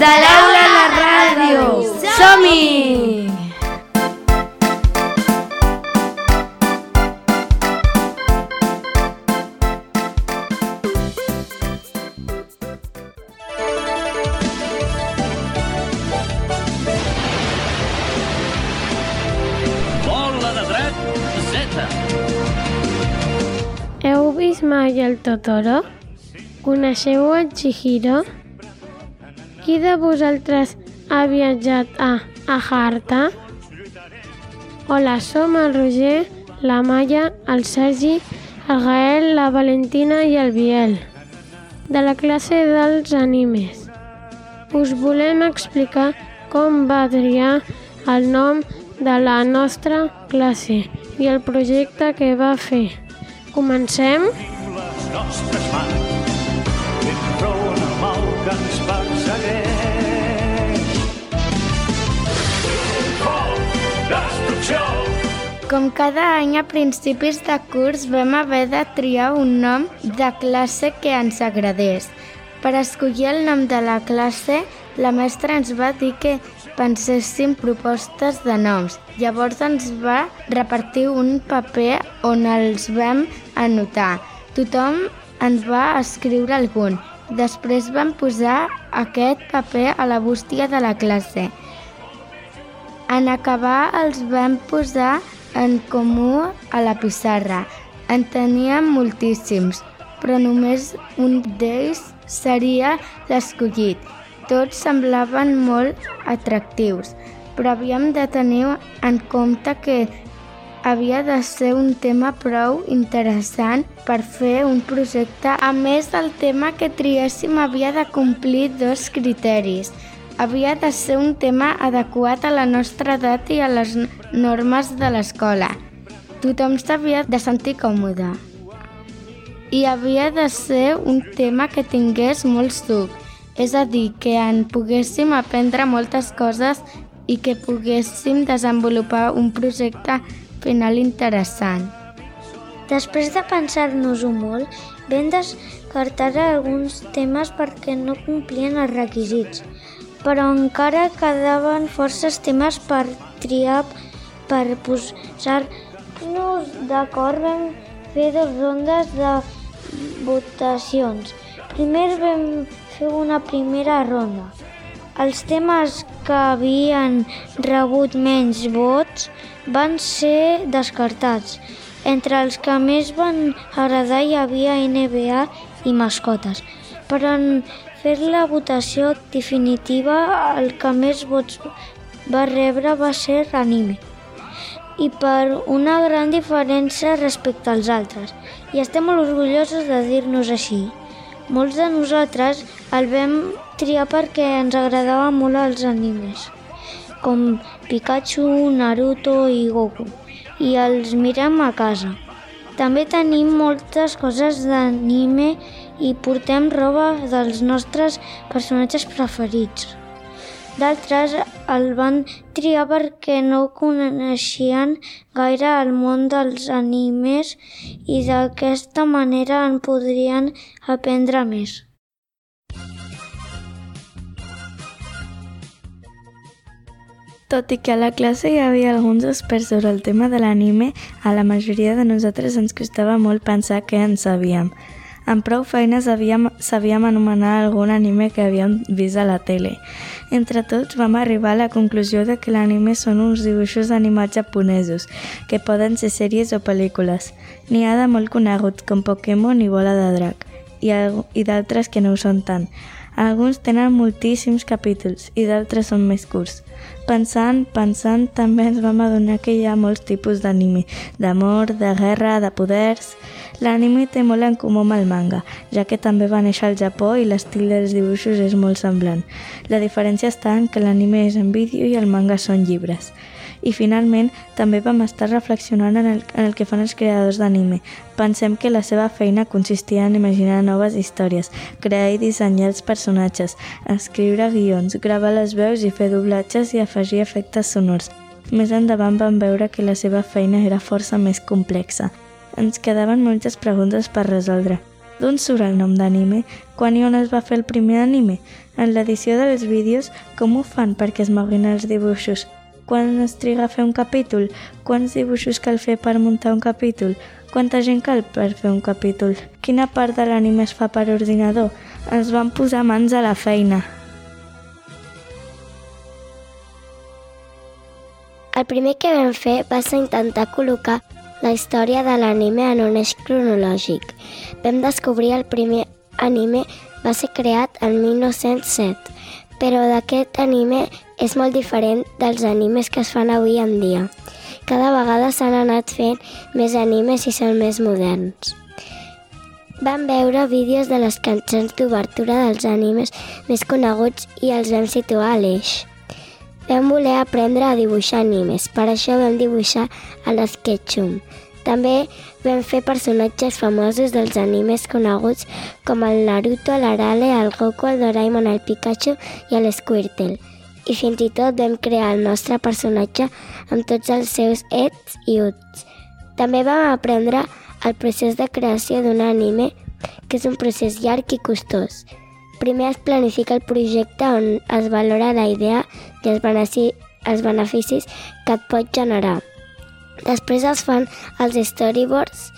de l'aula a la ràdio. Som-hi! Bola de dret, Z. Heu vist mai el Totoro? Coneixeu el Chihiro? Qui de vosaltres ha viatjat a Ajarta? Hola, som el Roger, la Maia, el Sergi, el Gael, la Valentina i el Biel, de la classe dels animes. Us volem explicar com va triar el nom de la nostra classe i el projecte que va fer. Comencem? les nostres mans Com cada any a principis de curs vam haver de triar un nom de classe que ens agradés. Per escollir el nom de la classe, la mestra ens va dir que penséssim propostes de noms. Llavors ens va repartir un paper on els vam anotar. Tothom en va escriure algun. Després vam posar aquest paper a la bústia de la classe. En acabar els vam posar en comú a la pissarra. En teníem moltíssims, però només un d'ells seria l'escollit. Tots semblaven molt atractius, però havíem de tenir en compte que havia de ser un tema prou interessant per fer un projecte. A més, el tema que triéssim havia de complir dos criteris. Havia de ser un tema adequat a la nostra edat i a les normes de l'escola. Tothom s'havia de sentir còmode. I havia de ser un tema que tingués molt suc, és a dir, que en poguéssim aprendre moltes coses i que poguéssim desenvolupar un projecte final interessant. Després de pensar-nos-ho molt, vam descartar alguns temes perquè no complien els requisits, però encara quedaven forces temes per triar per posar-nos d'acord vam fer dues rondes de votacions. Primer vam fer una primera ronda. Els temes que havien rebut menys vots van ser descartats. Entre els que més van agradar hi havia NBA i mascotes. Però en fer la votació definitiva, el que més vots va rebre va ser anime i per una gran diferència respecte als altres. I estem molt orgullosos de dir-nos així. Molts de nosaltres el vam triar perquè ens agradaven molt els animes, com Pikachu, Naruto i Goku, i els mirem a casa. També tenim moltes coses d'anime i portem roba dels nostres personatges preferits. D'altres el van triar perquè no coneixien gaire el món dels animes i d'aquesta manera en podrien aprendre més. Tot i que a la classe hi havia alguns experts sobre el tema de l'anime, a la majoria de nosaltres ens costava molt pensar què en sabíem. Amb prou feines havíem, sabíem anomenar algun anime que havíem vist a la tele. Entre tots vam arribar a la conclusió de que l'anime són uns dibuixos animats japonesos, que poden ser sèries o pel·lícules. N'hi ha de molt coneguts, com Pokémon i Bola de Drac, i, i d'altres que no ho són tant. Alguns tenen moltíssims capítols i d'altres són més curts. Pensant, pensant, també ens vam adonar que hi ha molts tipus d'anime, d'amor, de guerra, de poders... L'anime té molt en comú amb el manga, ja que també va néixer al Japó i l'estil dels dibuixos és molt semblant. La diferència està en que l'anime és en vídeo i el manga són llibres. I finalment, també vam estar reflexionant en el, en el que fan els creadors d'anime. Pensem que la seva feina consistia en imaginar noves històries, crear i dissenyar els personatges, escriure guions, gravar les veus i fer doblatges i afegir efectes sonors. Més endavant vam veure que la seva feina era força més complexa. Ens quedaven moltes preguntes per resoldre. D'on surt el nom d'anime? Quan i on es va fer el primer anime? En l'edició dels vídeos, com ho fan perquè es moguin els dibuixos? Quan es triga a fer un capítol? Quants dibuixos cal fer per muntar un capítol? Quanta gent cal per fer un capítol? Quina part de l'anime es fa per ordinador? Ens van posar mans a la feina. El primer que vam fer va ser intentar col·locar la història de l'anime en un eix cronològic. Vam descobrir el primer anime va ser creat el 1907, però d'aquest anime és molt diferent dels animes que es fan avui en dia. Cada vegada s'han anat fent més animes i són més moderns. Vam veure vídeos de les cançons d'obertura dels animes més coneguts i els vam situar a l'eix. Vam voler aprendre a dibuixar animes, per això vam dibuixar a l'Sketchum. També vam fer personatges famosos dels animes coneguts com el Naruto, l'Arale, el Goku, el Doraemon, el Pikachu i el Squirtle. I fins i tot vam crear el nostre personatge amb tots els seus ets i uts. També vam aprendre el procés de creació d'un anime, que és un procés llarg i costós. Primer es planifica el projecte on es valora la idea i els, beneficis, que et pot generar. Després es fan els storyboards,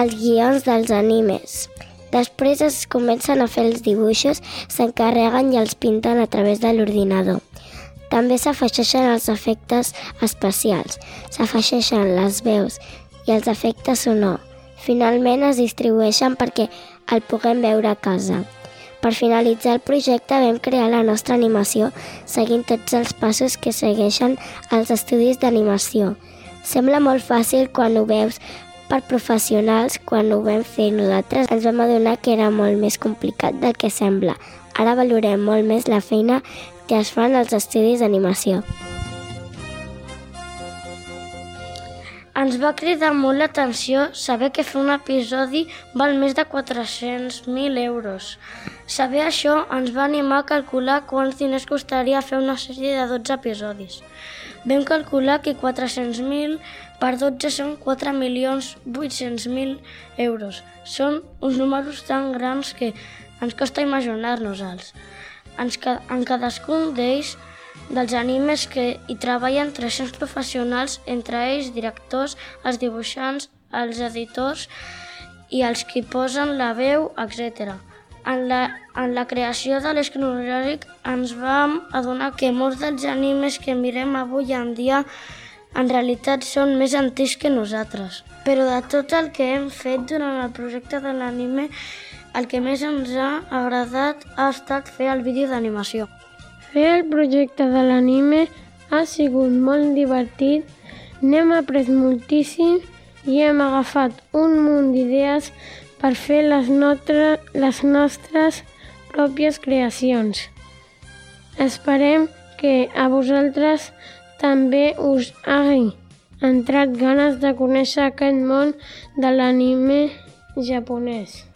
els guions dels animes. Després es comencen a fer els dibuixos, s'encarreguen i els pinten a través de l'ordinador. També s'afegeixen els efectes especials, s'afegeixen les veus i els efectes sonor. Finalment es distribueixen perquè el puguem veure a casa. Per finalitzar el projecte vam crear la nostra animació seguint tots els passos que segueixen els estudis d'animació. Sembla molt fàcil quan ho veus per professionals, quan ho vam fer nosaltres ens vam adonar que era molt més complicat del que sembla. Ara valorem molt més la feina que es fan als estudis d'animació. Ens va cridar molt l'atenció saber que fer un episodi val més de 400.000 euros. Saber això ens va animar a calcular quants diners costaria fer una sèrie de 12 episodis. Vam calcular que 400.000 per 12 són 4.800.000 euros. Són uns números tan grans que ens costa imaginar-nos-els. En cadascun d'ells dels animes que hi treballen 300 professionals, entre ells directors, els dibuixants, els editors i els que posen la veu, etc. En la, en la creació de l'eix cronològic ens vam adonar que molts dels animes que mirem avui en dia en realitat són més antics que nosaltres. Però de tot el que hem fet durant el projecte de l'anime, el que més ens ha agradat ha estat fer el vídeo d'animació. Fer el projecte de l'anime ha sigut molt divertit, n'hem après moltíssim i hem agafat un munt d'idees per fer les, notre, les nostres pròpies creacions. Esperem que a vosaltres també us hagi entrat ganes de conèixer aquest món de l'anime japonès.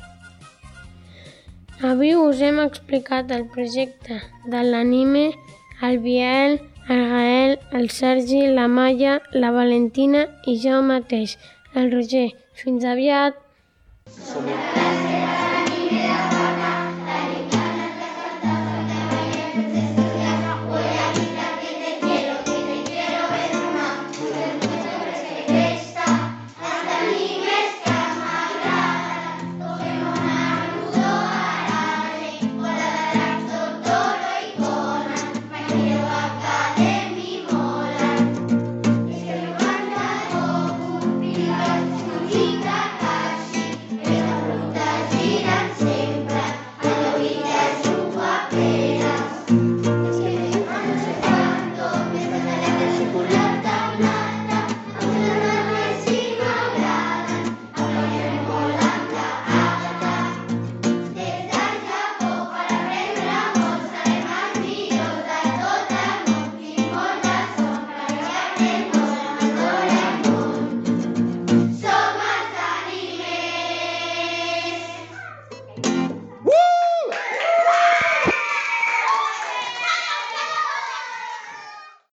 Avui us hem explicat el projecte de l'anime, el Biel, el Gael, el Sergi, la Maia, la Valentina i jo mateix, el Roger. Fins aviat! Som